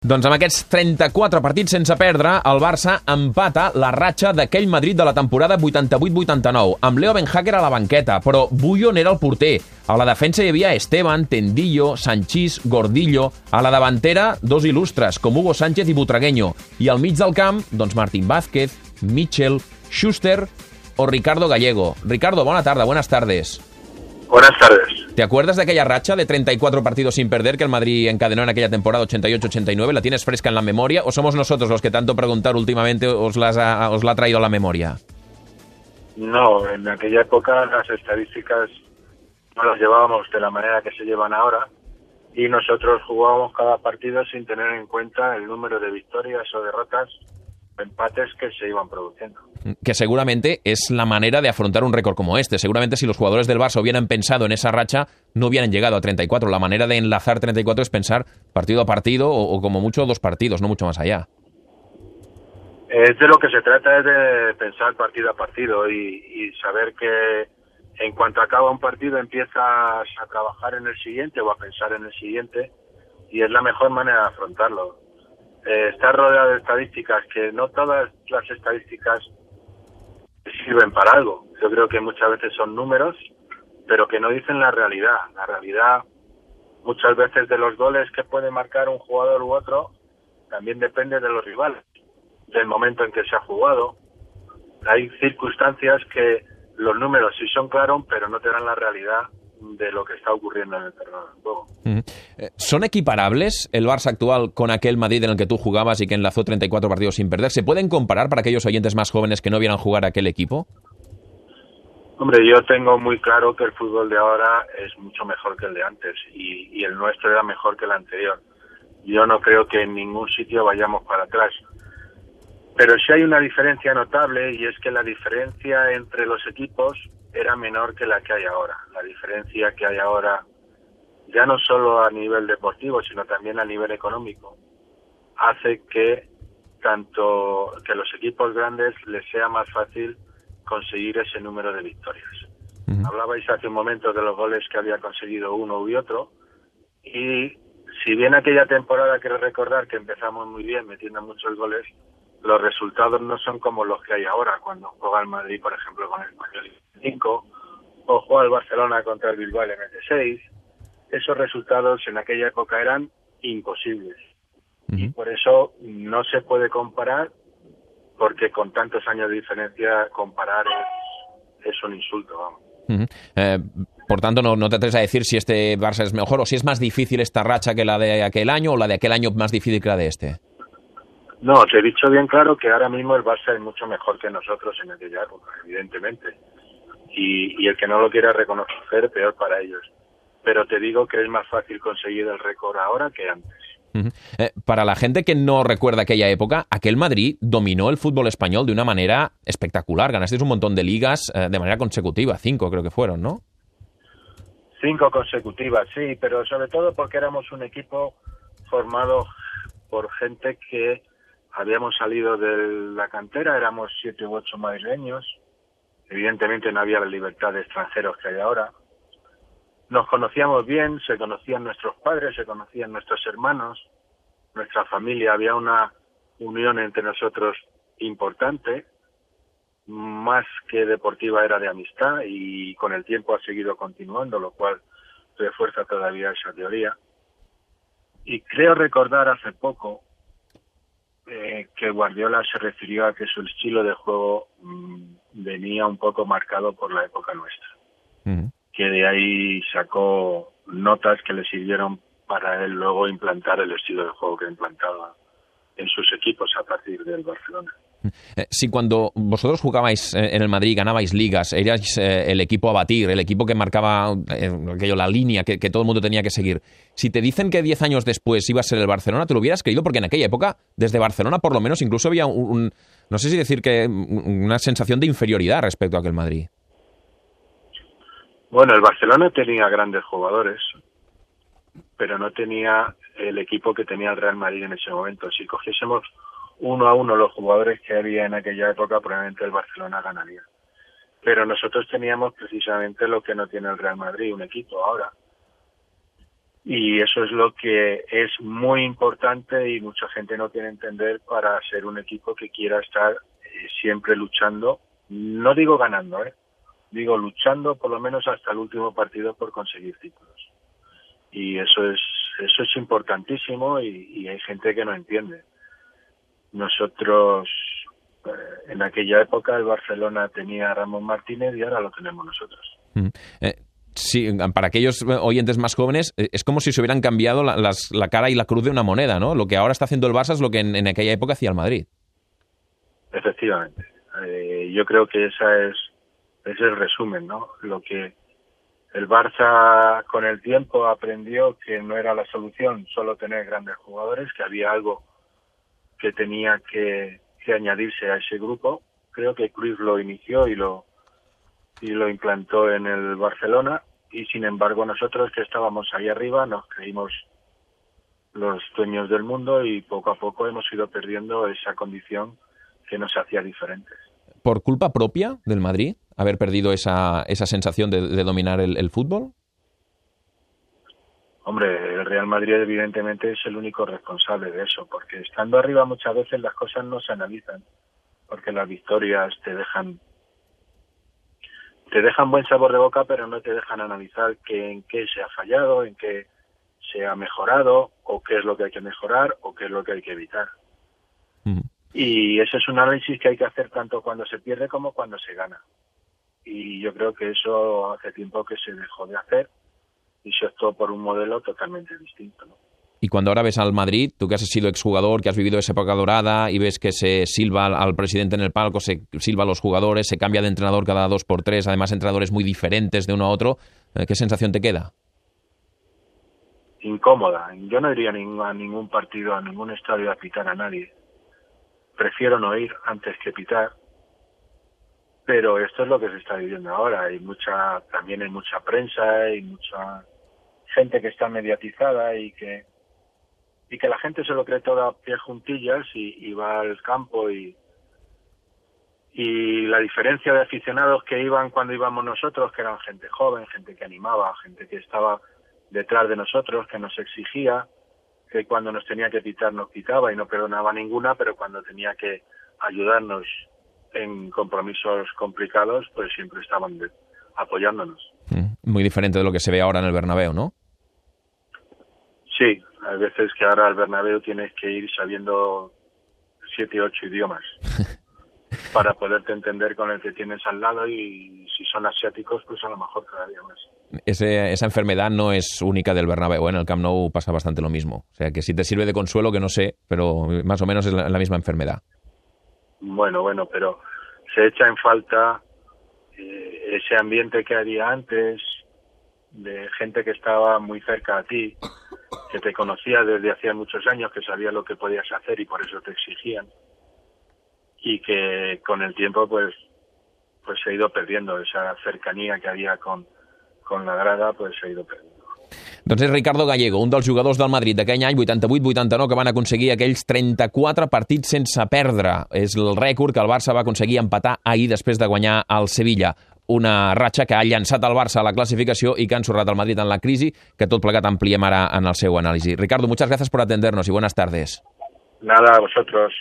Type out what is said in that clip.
Doncs amb aquests 34 partits sense perdre, el Barça empata la ratxa d'aquell Madrid de la temporada 88-89, amb Leo Benhacker a la banqueta, però Bullo n'era el porter. A la defensa hi havia Esteban, Tendillo, Sanchís, Gordillo. A la davantera, dos il·lustres, com Hugo Sánchez i Butragueño. I al mig del camp, doncs Martín Vázquez, Mitchell, Schuster o Ricardo Gallego. Ricardo, bona tarda, buenas tardes. Buenas tardes. ¿Te acuerdas de aquella racha de 34 partidos sin perder que el Madrid encadenó en aquella temporada 88-89? ¿La tienes fresca en la memoria o somos nosotros los que tanto preguntar últimamente os, las ha, os la ha traído a la memoria? No, en aquella época las estadísticas no las llevábamos de la manera que se llevan ahora y nosotros jugábamos cada partido sin tener en cuenta el número de victorias o derrotas empates que se iban produciendo. Que seguramente es la manera de afrontar un récord como este. Seguramente si los jugadores del Barça hubieran pensado en esa racha, no hubieran llegado a 34. La manera de enlazar 34 es pensar partido a partido o, como mucho dos partidos, no mucho más allá. Es de lo que se trata es de pensar partido a partido y, y saber que en cuanto acaba un partido empiezas a trabajar en el siguiente o a pensar en el siguiente y es la mejor manera de afrontarlo eh, está rodeado de estadísticas que no todas las estadísticas sirven para algo. Yo creo que muchas veces son números, pero que no dicen la realidad. La realidad muchas veces de los goles que puede marcar un jugador u otro también depende de los rivales, del momento en que se ha jugado. Hay circunstancias que los números sí son claros, pero no te dan la realidad de lo que está ocurriendo en el terreno del juego. Eh, ¿Son equiparables el Barça actual con aquel Madrid en el que tú jugabas y que enlazó 34 partidos sin perder? ¿Se pueden comparar para aquellos oyentes más jóvenes que no vieran jugar aquel equipo? Hombre, yo tengo muy claro que el fútbol de ahora es mucho mejor que el de antes y, y el nuestro era mejor que el anterior. Yo no creo que en ningún sitio vayamos para atrás. Pero sí hay una diferencia notable y es que la diferencia entre los equipos era menor que la que hay ahora. La diferencia que hay ahora, ya no solo a nivel deportivo, sino también a nivel económico, hace que tanto que los equipos grandes les sea más fácil conseguir ese número de victorias. Hablabais hace un momento de los goles que había conseguido uno y otro y si bien aquella temporada quiero recordar que empezamos muy bien metiendo muchos goles, los resultados no son como los que hay ahora cuando juega el Madrid, por ejemplo, con el Español 5 o juega el Barcelona contra el Bilbao en el 6 Esos resultados en aquella época eran imposibles. Y por eso no se puede comparar, porque con tantos años de diferencia comparar es, un insulto, vamos. Eh, por tanto, no, no, te atreves a decir si este Barça es mejor o si es más difícil esta racha que la de aquel año o la de aquel año más difícil que la de este. No, te he dicho bien claro que ahora mismo el Barça es mucho mejor que nosotros en aquella época, evidentemente. Y, y el que no lo quiera reconocer, peor para ellos. Pero te digo que es más fácil conseguir el récord ahora que antes. Eh, para la gente que no recuerda aquella época, aquel Madrid dominó el fútbol español de una manera espectacular. Ganasteis un montón de ligas eh, de manera consecutiva, cinco creo que fueron, ¿no? Cinco consecutivas, sí, pero sobre todo porque éramos un equipo formado por gente que habíamos salido de la cantera, éramos siete u ocho madrileños, evidentemente no había la libertad de extranjeros que hay ahora. Nos conocíamos bien, se conocían nuestros padres, se conocían nuestros hermanos, nuestra familia, había una unión entre nosotros importante, más que deportiva era de amistad y con el tiempo ha seguido continuando, lo cual refuerza todavía esa teoría. Y creo recordar hace poco eh, que Guardiola se refirió a que su estilo de juego mm, venía un poco marcado por la época nuestra. Que de ahí sacó notas que le sirvieron para él luego implantar el estilo de juego que implantaba en sus equipos a partir del Barcelona. Eh, si cuando vosotros jugabais eh, en el Madrid, ganabais ligas, erais eh, el equipo a batir, el equipo que marcaba aquello, la línea que, todo el mundo tenía que seguir, si te dicen que 10 años después iba a ser el Barcelona, ¿te lo hubieras creído? Porque en aquella época, desde Barcelona por lo menos, incluso había un, no sé si decir que una sensación de inferioridad respecto a aquel Madrid. Bueno, el Barcelona tenía grandes jugadores, pero no tenía el equipo que tenía el Real Madrid en ese momento. Si cogiésemos uno a uno los jugadores que había en aquella época, probablemente el Barcelona ganaría. Pero nosotros teníamos precisamente lo que no tiene el Real Madrid, un equipo ahora. y eso es lo que es muy importante y mucha gente no tiene entender para ser un equipo que quiera estar eh, siempre luchando, no digo ganando, ¿eh? digo luchando por lo menos hasta el último partido por conseguir títulos. Y eso es eso es importantísimo y, hay gente que no entiende. Nosotros eh, en aquella época el Barcelona tenía a Ramón Martínez y ahora lo tenemos nosotros. Mm. Eh, sí, para aquellos oyentes más jóvenes, eh, es como si se hubieran cambiado la, la, cara y la cruz de una moneda, ¿no? Lo que ahora está haciendo el Barça es lo que en, aquella época hacía el Madrid. Efectivamente. Eh, yo creo que esa es, ese es el resumen, ¿no? Lo que el Barça con el tiempo aprendió que no era la solución solo tener grandes jugadores, que había algo que tenía que, añadirse a ese grupo. Creo que Cruz lo inició y lo y lo implantó en el Barcelona y sin embargo nosotros que estábamos ahí arriba nos creímos los dueños del mundo y poco a poco hemos ido perdiendo esa condición que nos hacía diferentes. ¿Por culpa propia del Madrid haber perdido esa, esa sensación de, dominar el, fútbol? Hombre, el Real Madrid evidentemente es el único responsable de eso, porque estando arriba muchas veces las cosas no se analizan, porque las victorias te dejan te dejan buen sabor de boca, pero no te dejan analizar que, en qué se ha fallado, en qué se ha mejorado, o qué es lo que hay que mejorar, o qué es lo que hay que evitar. Y ese es un análisis que hay que hacer tanto cuando se pierde como cuando se gana. Y yo creo que eso hace tiempo que se dejó de hacer y se optó por un modelo totalmente distinto. ¿no? Y cuando ahora ves al Madrid, tú que has sido exjugador, que has vivido esa época dorada y ves que se silba al presidente en el palco, se silba a los jugadores, se cambia de entrenador cada dos por tres, además entrenadores muy diferentes de uno a otro, eh, ¿qué sensación te queda? Incómoda. Yo no iría a ningún partido, a ningún estadio a pitar a nadie. Prefiero no ir antes que pitar. Pero esto es lo que se está viviendo ahora. Hay mucha, también hay mucha prensa, hay mucha gente que está mediatizada y que y que la gente se lo cree todo a pie juntillas y, va al campo y y la diferencia de aficionados que iban cuando íbamos nosotros, que eran gente joven, gente que animaba, gente que estaba detrás de nosotros, que nos exigía, que cuando nos tenía que pitar nos quitaba y no perdonaba ninguna, pero cuando tenía que ayudarnos en compromisos complicados, pues siempre estaban apoyándonos. Mm, muy diferente de lo que se ve ahora en el Bernabéu, ¿no? Sí, hay veces que ahora al Bernabéu tienes que ir sabiendo siete, ocho idiomas para poderte entender con el que tienes al lado y si son asiáticos, pues a lo mejor cada día más. esa enfermedad no es única del Bernabéu, en el Camp Nou pasa bastante lo mismo. O sea, que si te sirve de consuelo, que no sé, pero más o menos es la, misma enfermedad. Bueno, bueno, pero se echa en falta eh, ese ambiente que había antes, de gente que estaba muy cerca a ti, que te conocía desde hacía muchos años, que sabía lo que podías hacer y por eso te exigían. Y que con el tiempo, pues, pues se ha ido perdiendo esa cercanía que había con, con la grada, pues se ha ido perdiendo. Doncs és Ricardo Gallego, un dels jugadors del Madrid d'aquell any 88-89 que van aconseguir aquells 34 partits sense perdre. És el rècord que el Barça va aconseguir empatar ahir després de guanyar al Sevilla una ratxa que ha llançat el Barça a la classificació i que ha ensorrat el Madrid en la crisi, que tot plegat ampliem ara en el seu anàlisi. Ricardo, muchas gracias por atendernos y buenas tardes. Nada, a vosotros.